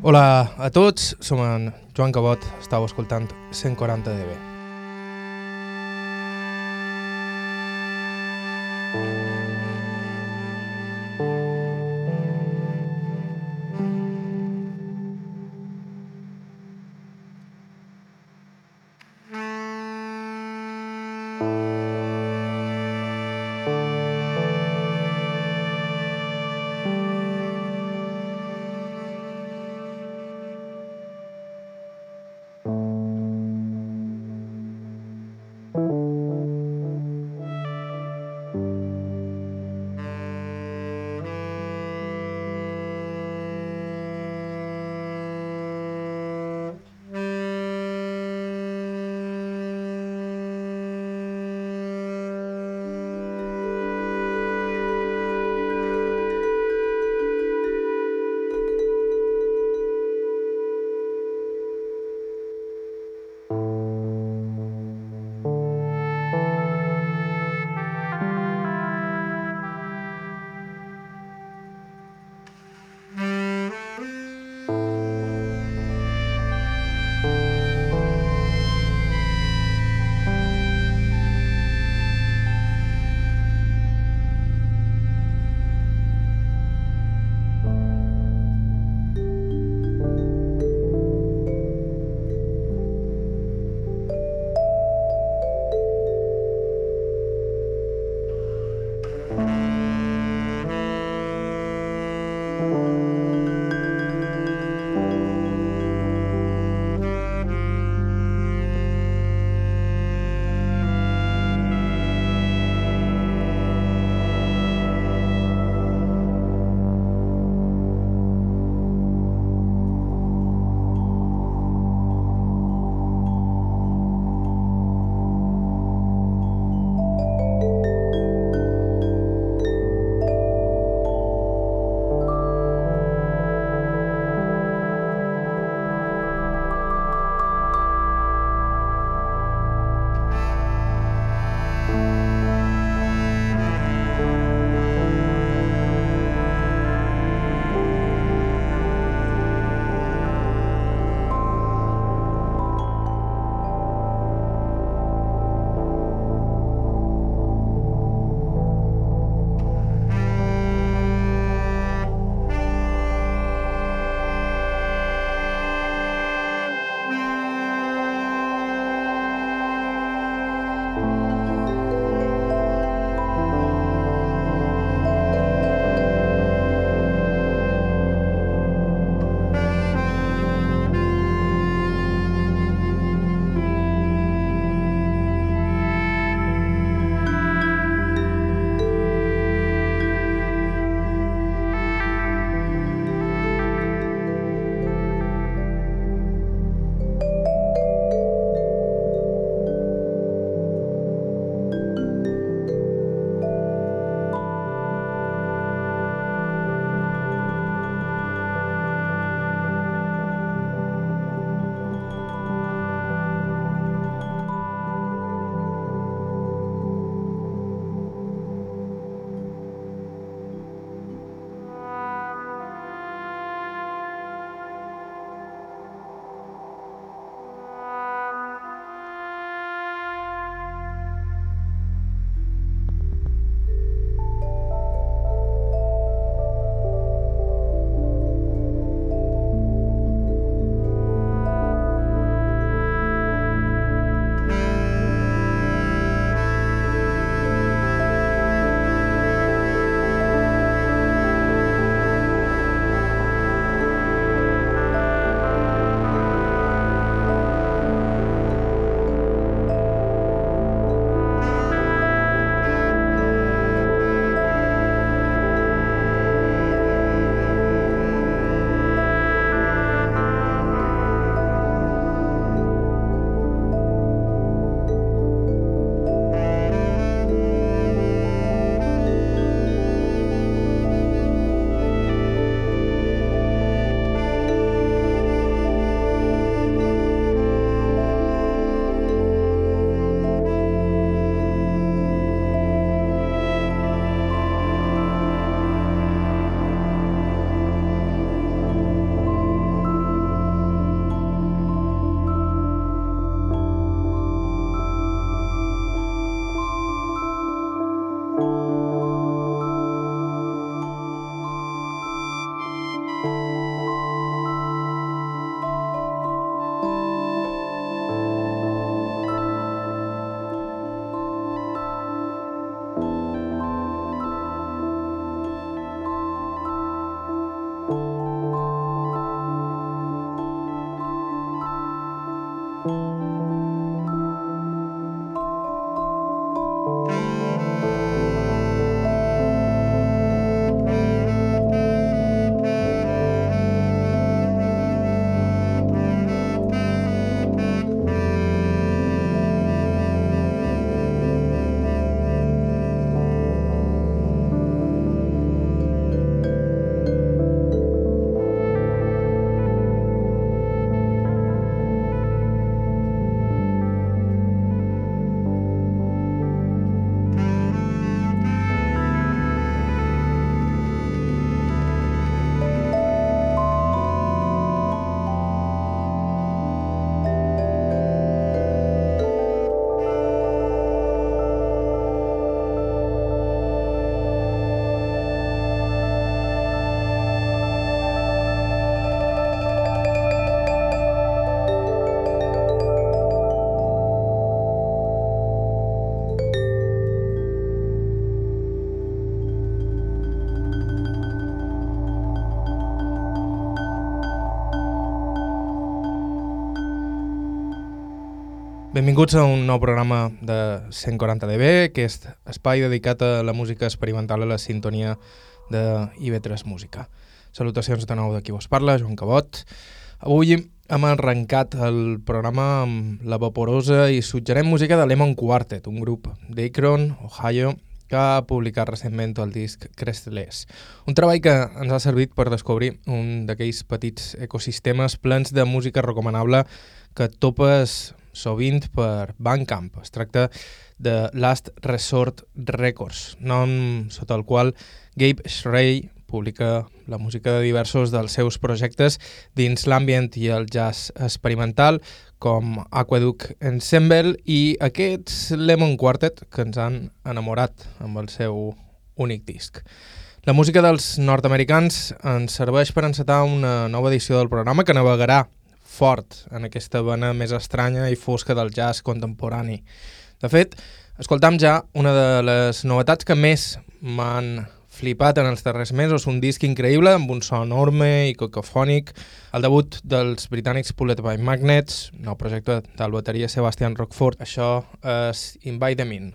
Hola a tots, som en Joan Cabot, estàu escoltant 140 dB. Benvinguts a un nou programa de 140 dB, aquest espai dedicat a la música experimental a la sintonia de IB3 Música. Salutacions de nou de qui vos parla, Joan Cabot. Avui hem arrencat el programa amb la vaporosa i suggerent música de Lemon Quartet, un grup d'Akron, Ohio, que ha publicat recentment el disc Crestless. Un treball que ens ha servit per descobrir un d'aquells petits ecosistemes plens de música recomanable que topes sovint per Bandcamp. Es tracta de Last Resort Records, nom sota el qual Gabe Schrey publica la música de diversos dels seus projectes dins l'ambient i el jazz experimental, com Aqueduct Ensemble i aquests Lemon Quartet que ens han enamorat amb el seu únic disc. La música dels nord-americans ens serveix per encetar una nova edició del programa que navegarà fort en aquesta vena més estranya i fosca del jazz contemporani. De fet, escoltam ja una de les novetats que més m'han flipat en els darrers mesos, un disc increïble amb un so enorme i cacofònic, el debut dels britànics Pulled by Magnets, nou projecte del bateria Sebastian Rockford, això és Invite Them In.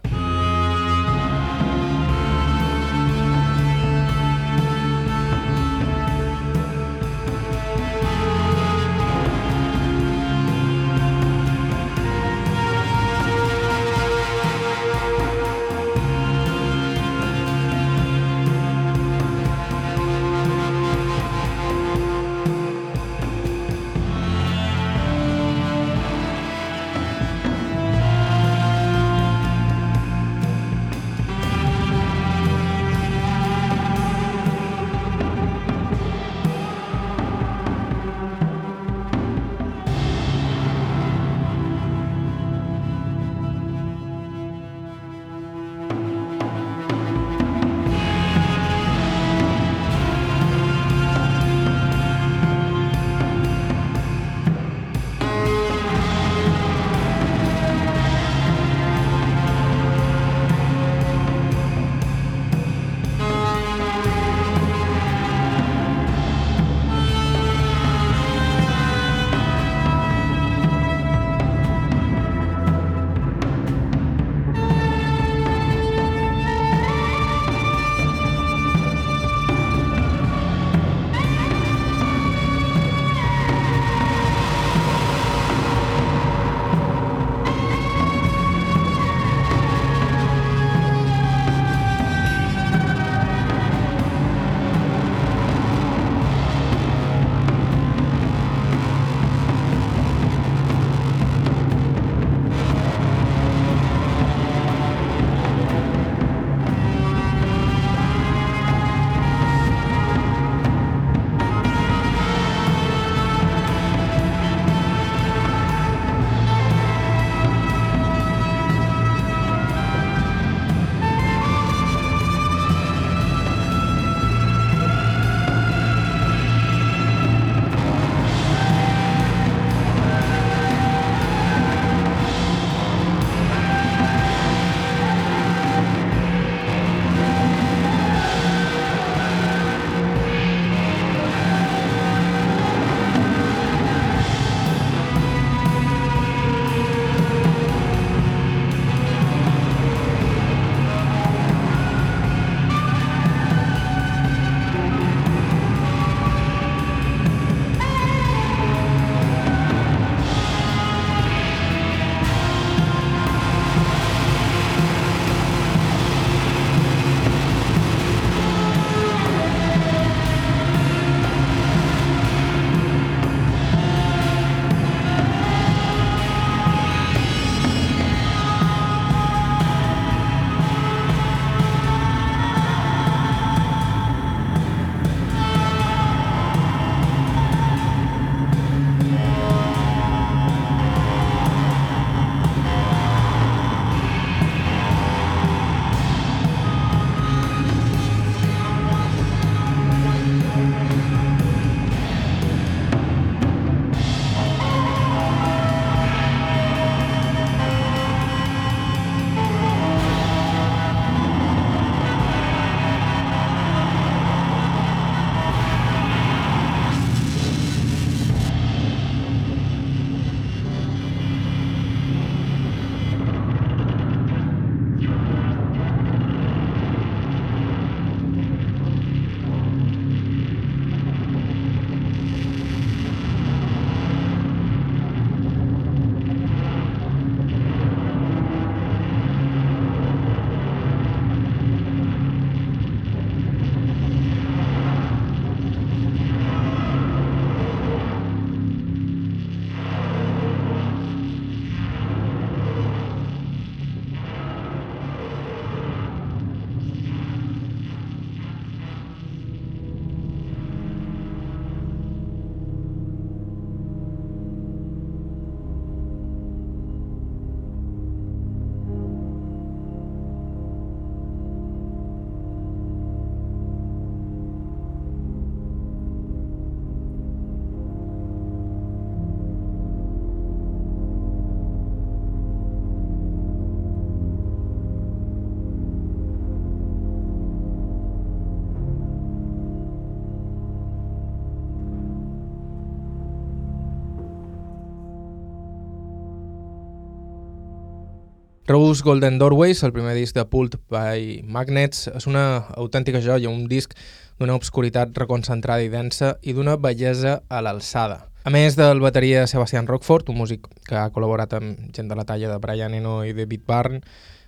Rose Golden Doorways, el primer disc de Pult by Magnets, és una autèntica joia, un disc d'una obscuritat reconcentrada i densa i d'una bellesa a l'alçada. A més del bateria Sebastian Rockford, un músic que ha col·laborat amb gent de la talla de Brian Eno i David Byrne,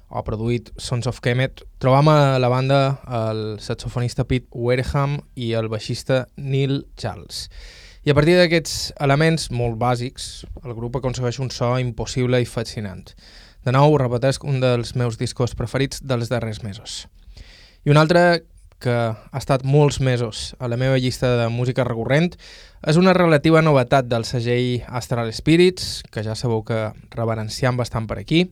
o ha produït Sons of Kemet, trobam a la banda el saxofonista Pete Wareham i el baixista Neil Charles. I a partir d'aquests elements molt bàsics, el grup aconsegueix un so impossible i fascinant. De nou, repeteix un dels meus discos preferits dels darrers mesos. I un altre que ha estat molts mesos a la meva llista de música recurrent és una relativa novetat del segell Astral Spirits, que ja sabeu que reverenciam bastant per aquí.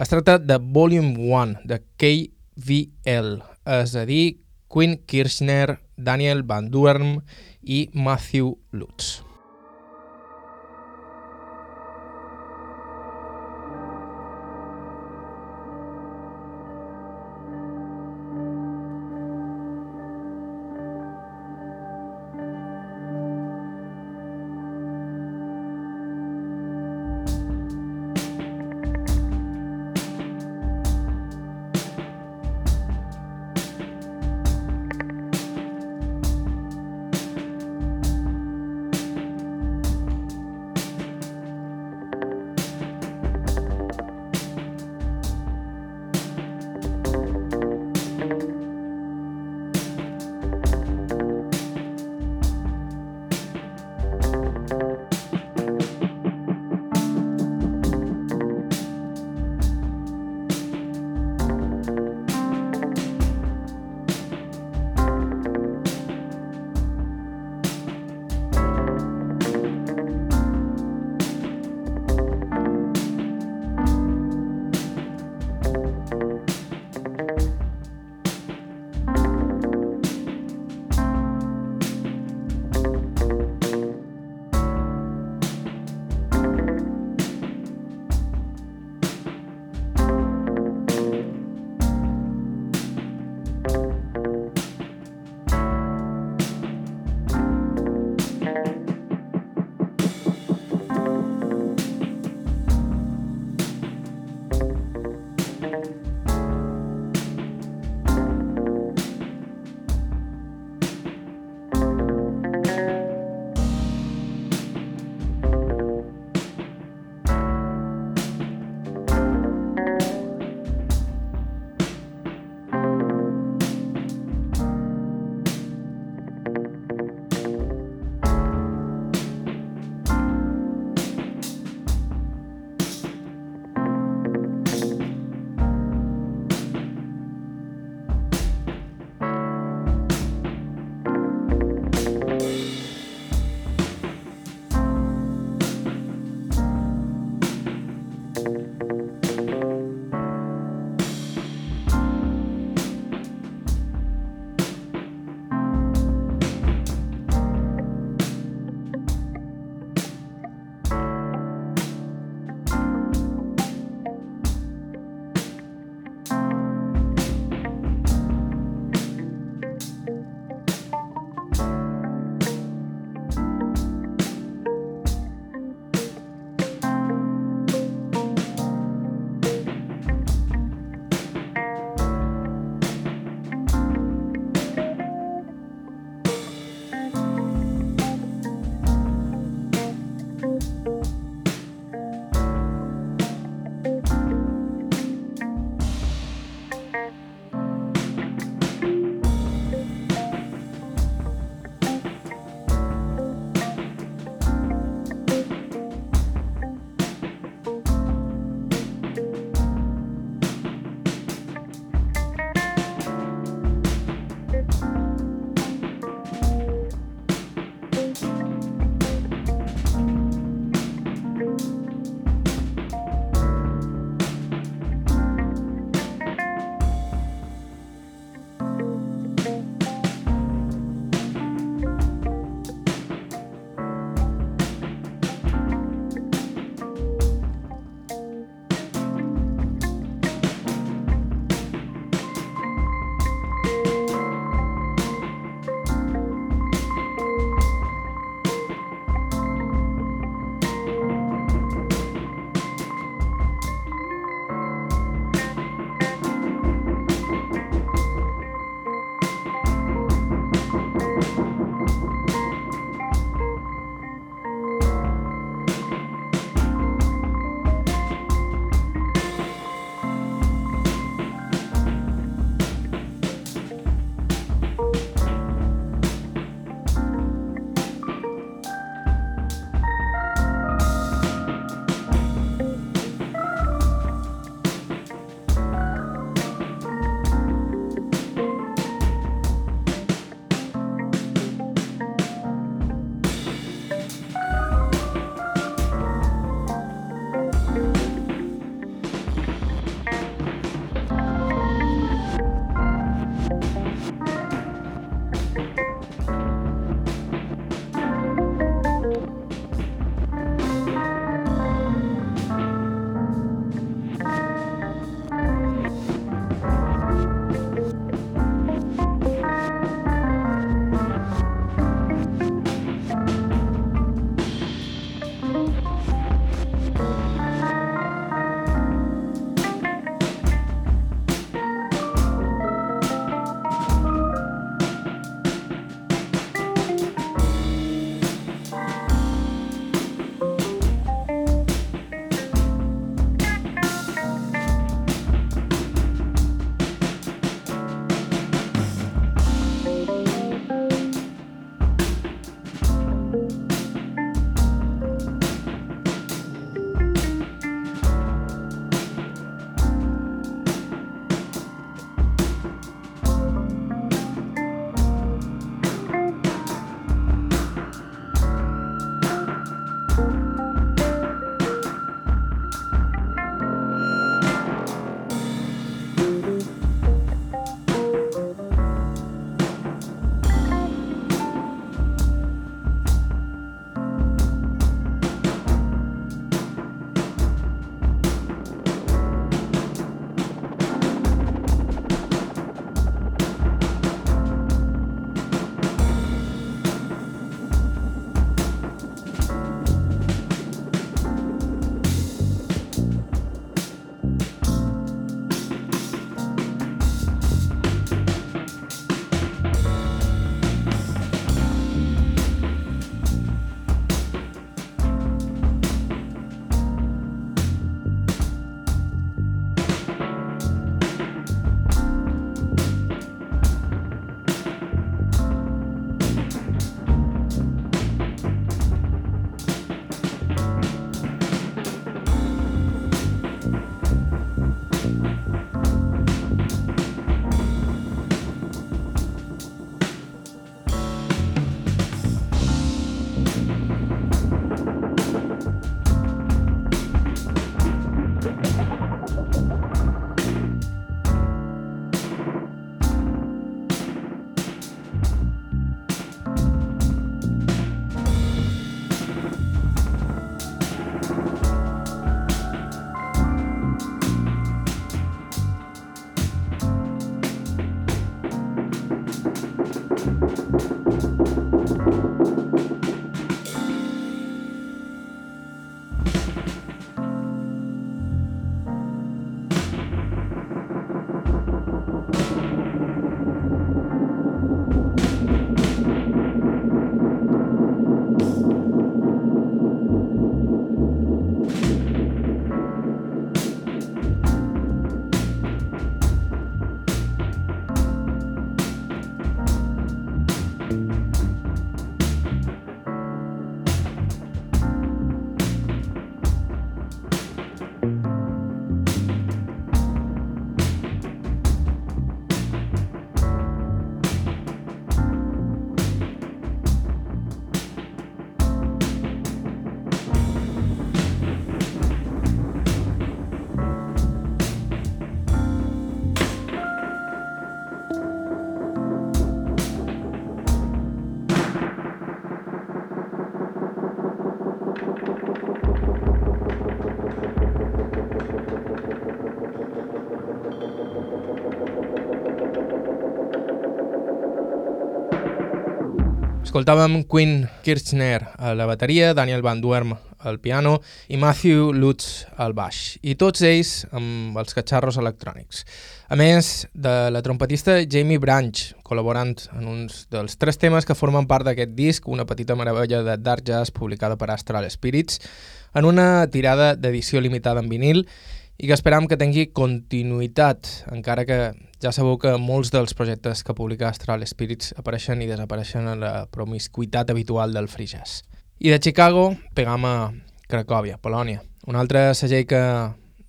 Es tracta de Volume 1 de KVL, és a dir, Quinn Kirchner, Daniel Van Duerm i Matthew Lutz. Escoltàvem Quinn Kirchner a la bateria, Daniel Van Duerm al piano i Matthew Lutz al baix, i tots ells amb els catxarros electrònics. A més de la trompetista Jamie Branch, col·laborant en uns dels tres temes que formen part d'aquest disc, una petita meravella de dark jazz publicada per Astral Spirits, en una tirada d'edició limitada en vinil i que esperam que tingui continuïtat, encara que ja sabeu que molts dels projectes que publica Astral Spirits apareixen i desapareixen en la promiscuitat habitual del free jazz. I de Chicago pegam a Cracòvia, Polònia. Un altre segell que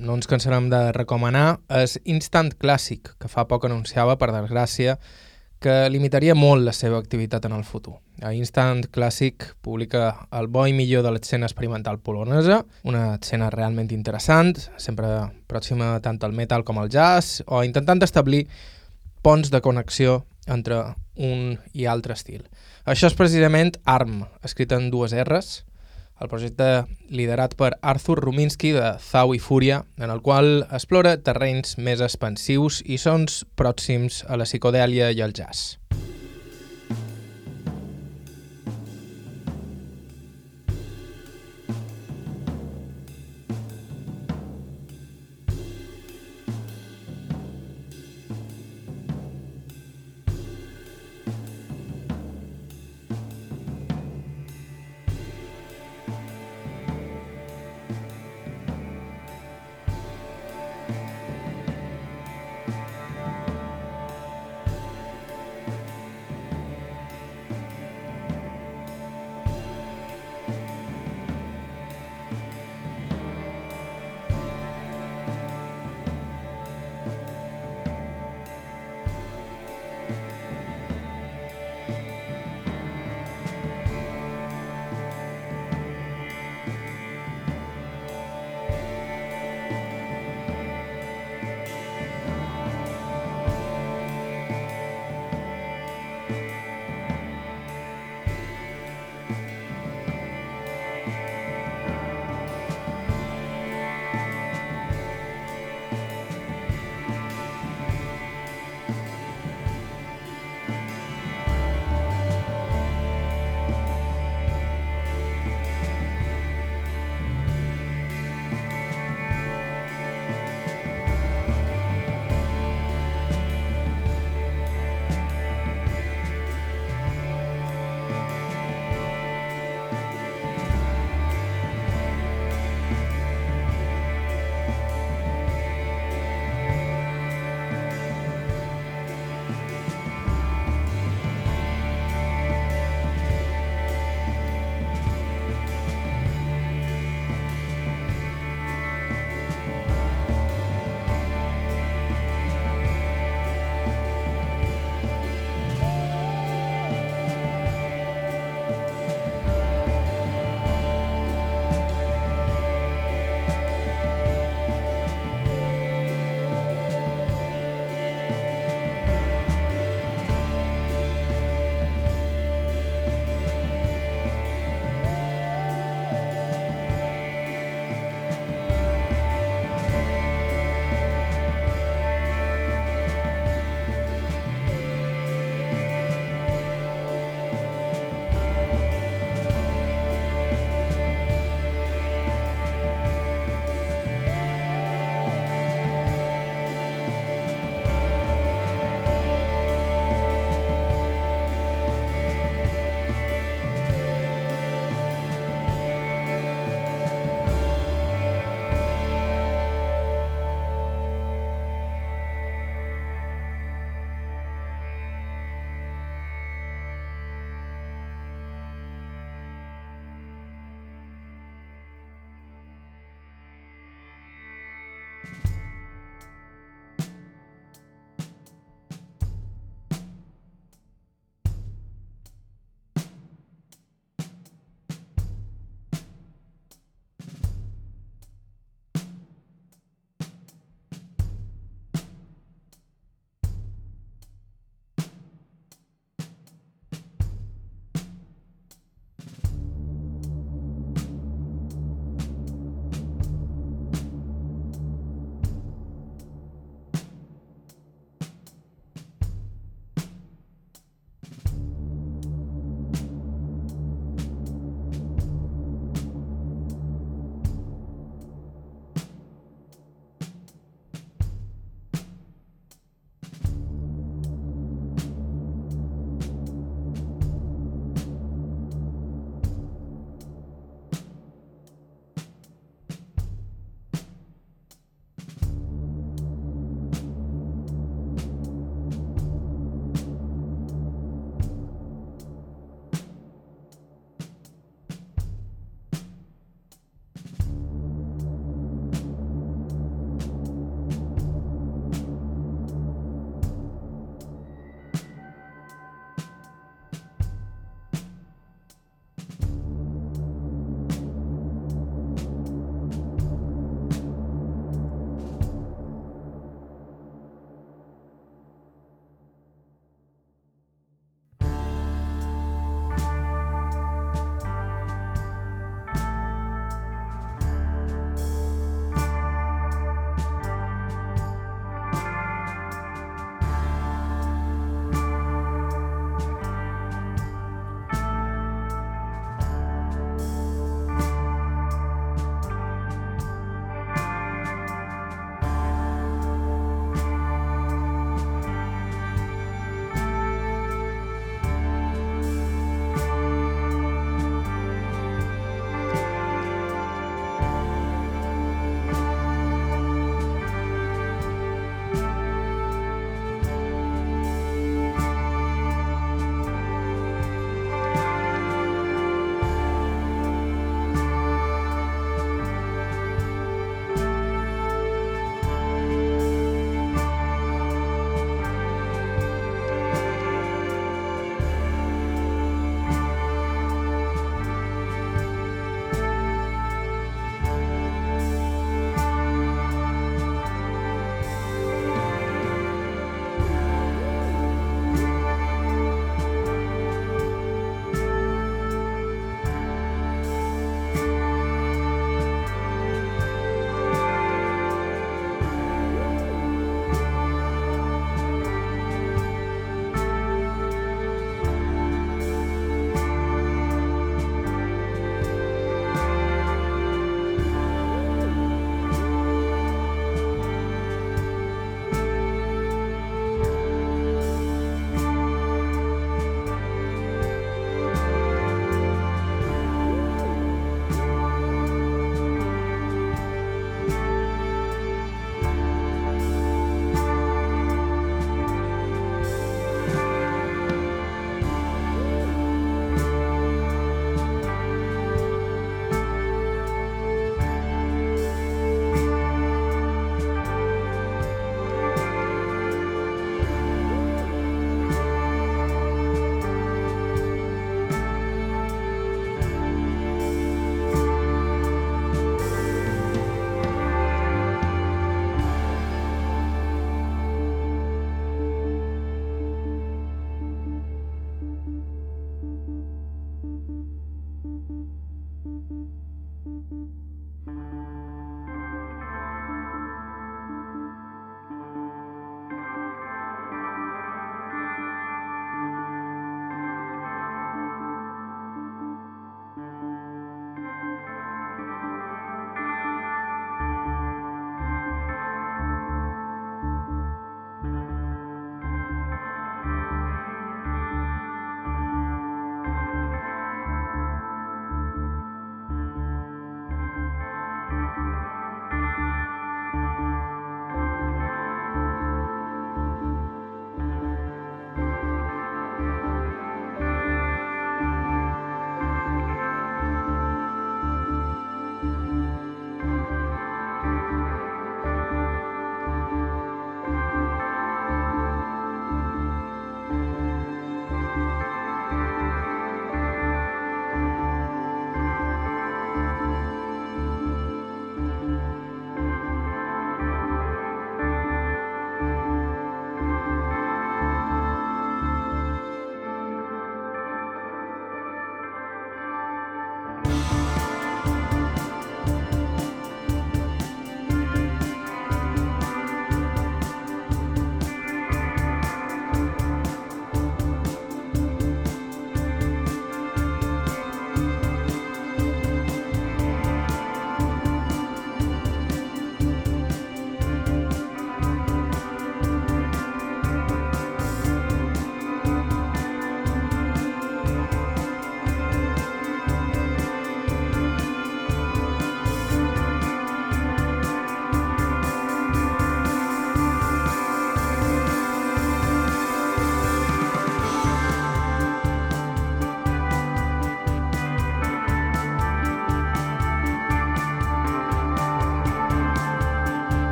no ens cansarem de recomanar és Instant Classic, que fa poc anunciava, per desgràcia, que limitaria molt la seva activitat en el futur. A Instant Classic publica el bo i millor de l'escena experimental polonesa, una escena realment interessant, sempre pròxima tant al metal com al jazz, o intentant establir ponts de connexió entre un i altre estil. Això és precisament ARM, escrit en dues R's, el projecte liderat per Arthur Ruminsky de Zau i Fúria, en el qual explora terrenys més expansius i sons pròxims a la psicodèlia i al jazz.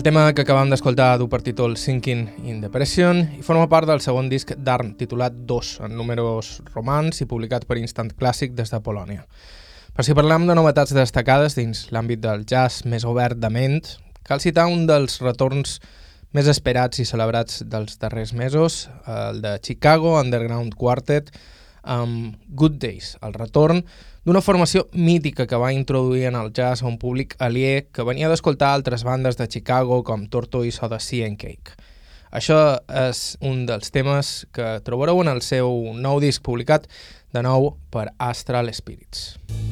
El tema que acabam d'escoltar du per títol Sinking in Depression i forma part del segon disc d'Arm titulat 2 en números romans i publicat per Instant Classic des de Polònia. Per si parlem de novetats destacades dins l'àmbit del jazz més obert de ment, cal citar un dels retorns més esperats i celebrats dels darrers mesos, el de Chicago Underground Quartet, amb Good Days, el retorn d'una formació mítica que va introduir en el jazz a un públic aliè que venia d'escoltar altres bandes de Chicago com Tortoise o The Sea and Cake. Això és un dels temes que trobareu en el seu nou disc publicat de nou per Astral Spirits. you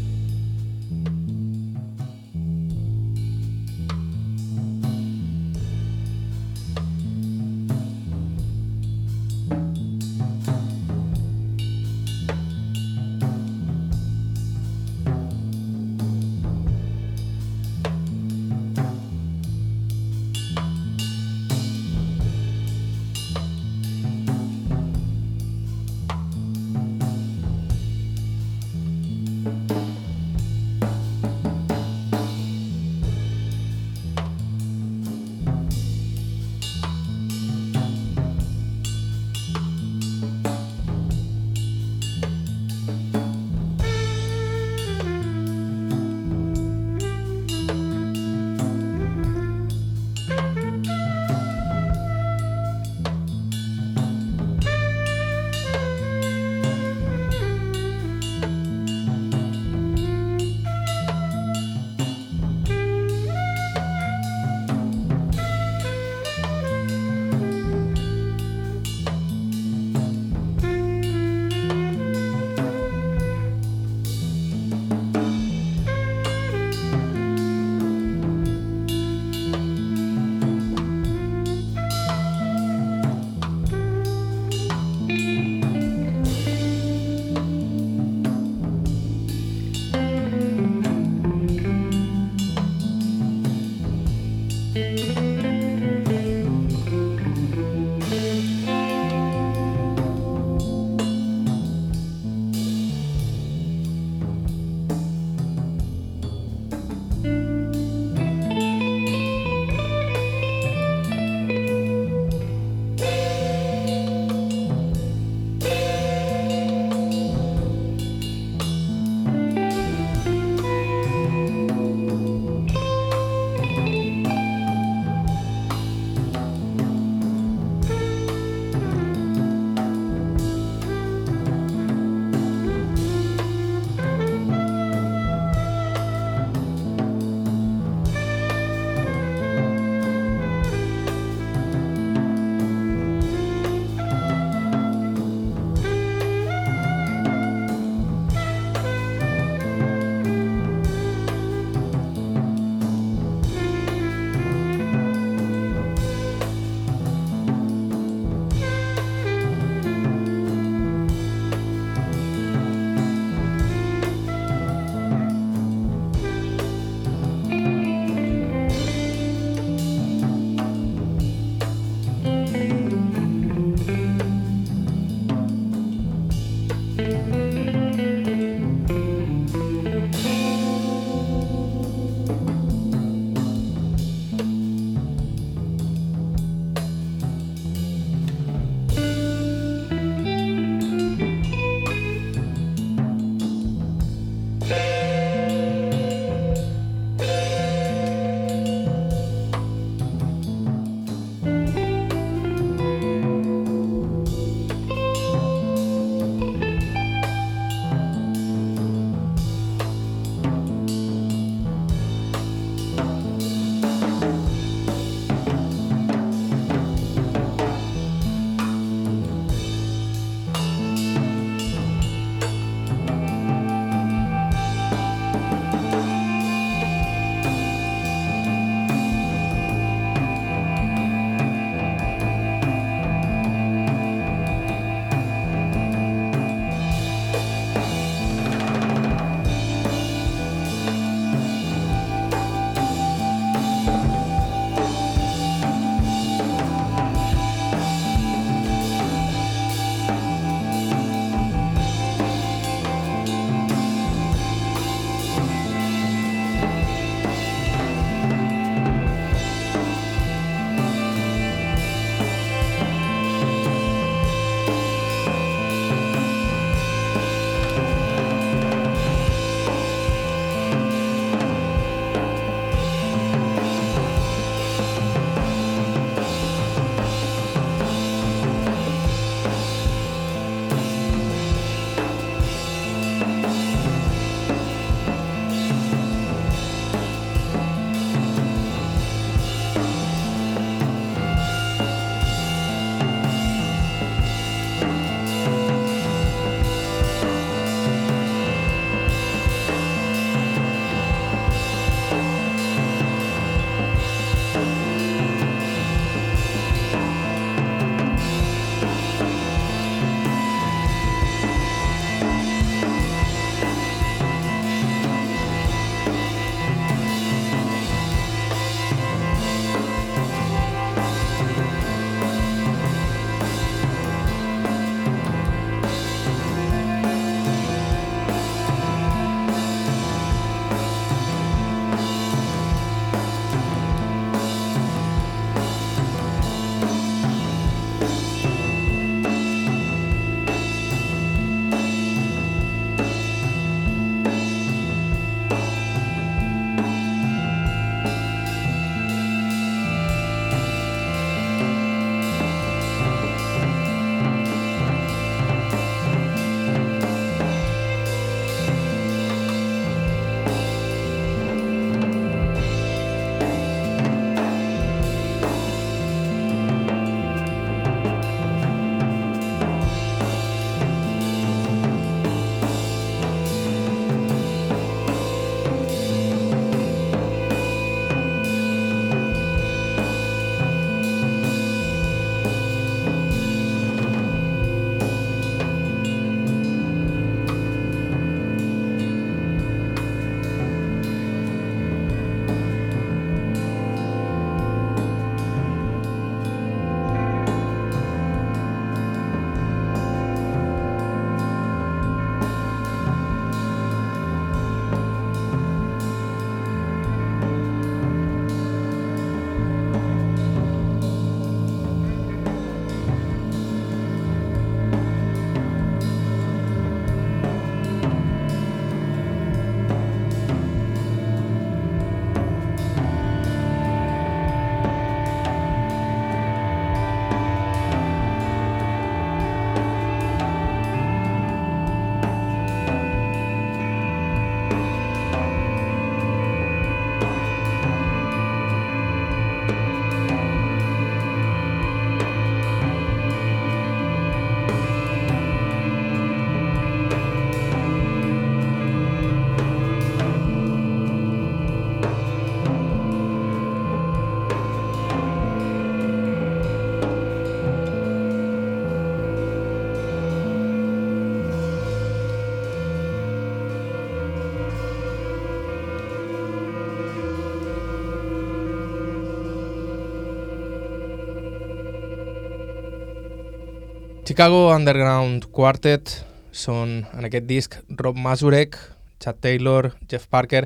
Chicago Underground Quartet són en aquest disc Rob Mazurek, Chad Taylor, Jeff Parker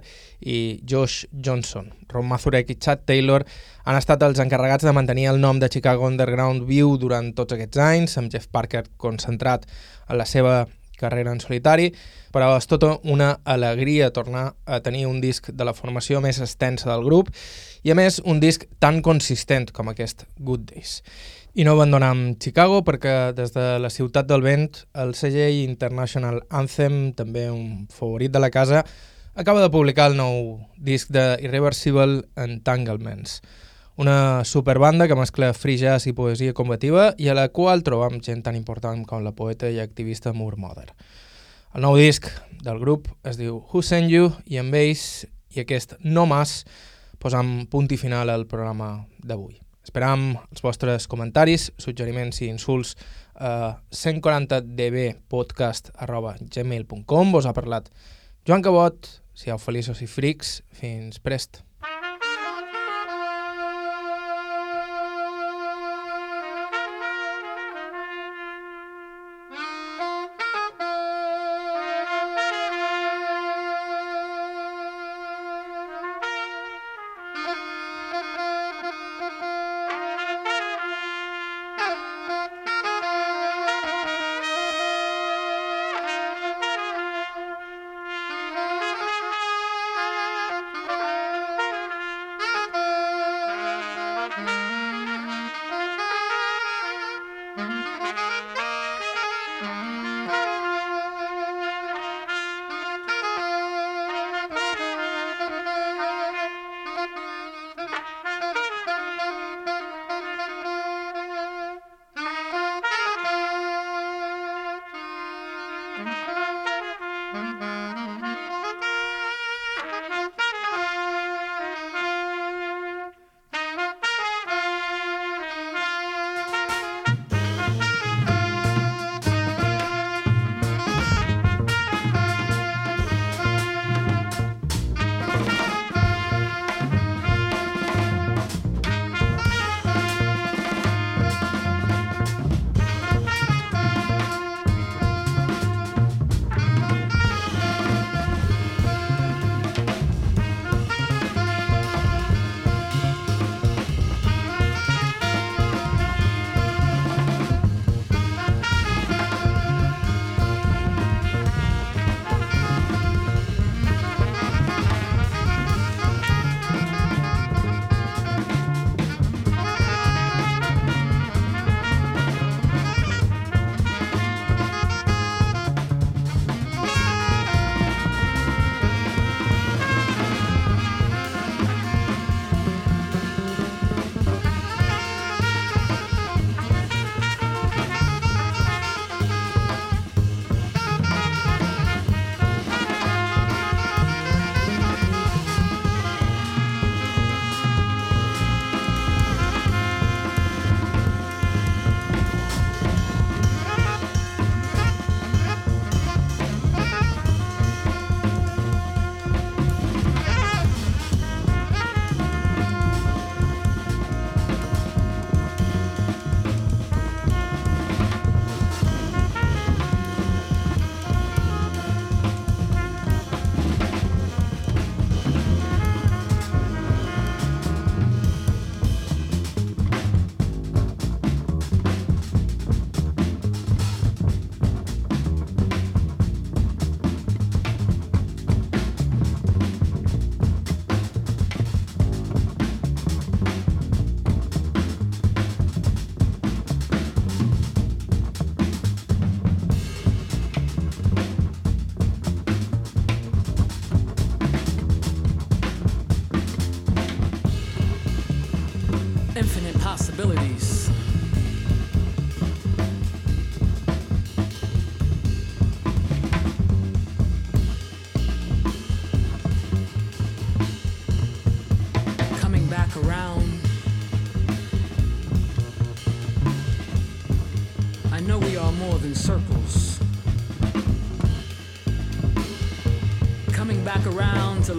i Josh Johnson. Rob Mazurek i Chad Taylor han estat els encarregats de mantenir el nom de Chicago Underground viu durant tots aquests anys, amb Jeff Parker concentrat en la seva carrera en solitari, però és tota una alegria tornar a tenir un disc de la formació més extensa del grup i a més un disc tan consistent com aquest Good Days. I no abandonem Chicago perquè des de la ciutat del vent el segell International Anthem, també un favorit de la casa, acaba de publicar el nou disc de Irreversible Entanglements, una superbanda que mescla free jazz i poesia combativa i a la qual trobam gent tan important com la poeta i activista Moore Mother. El nou disc del grup es diu Who Sent You i amb ells i aquest No Mas posam punt i final al programa d'avui. Esperam els vostres comentaris, suggeriments i insults a 140dbpodcast.gmail.com Vos ha parlat Joan Cabot, siau feliços i frics, fins prest.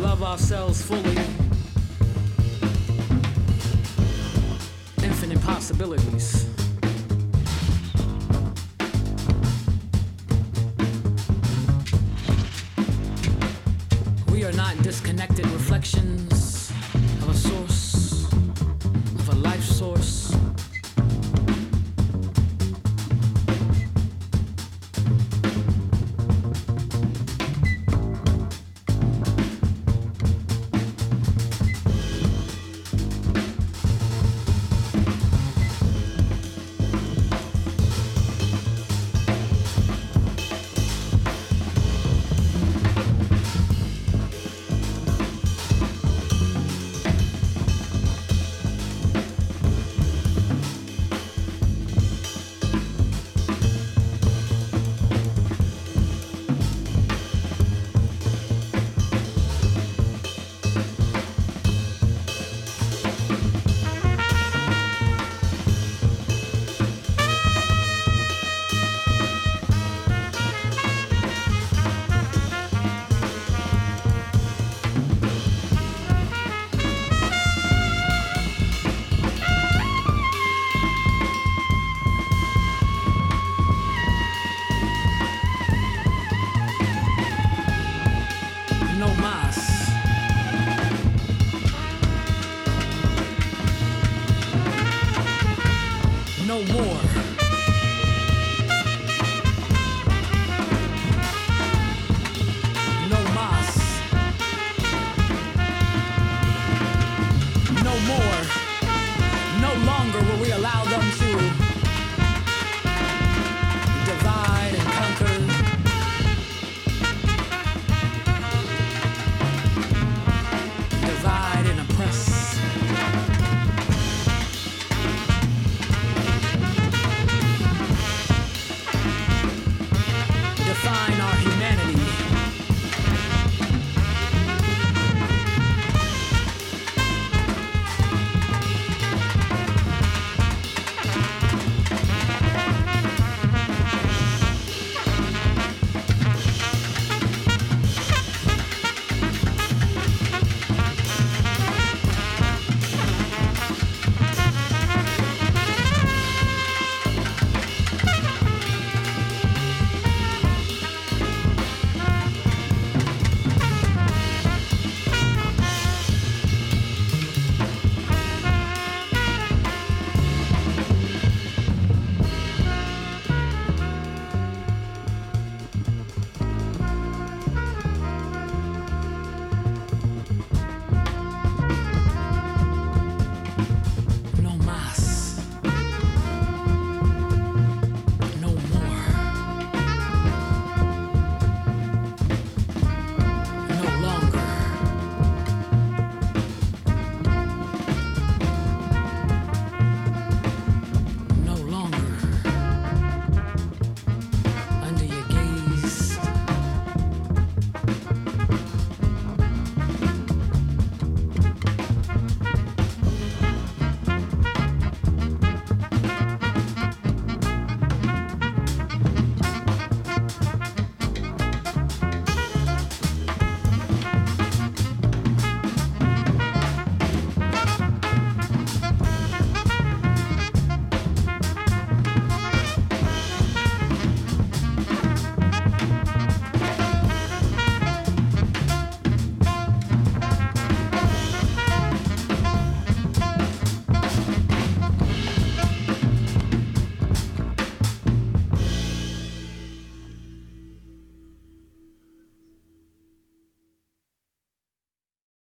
Ourselves fully.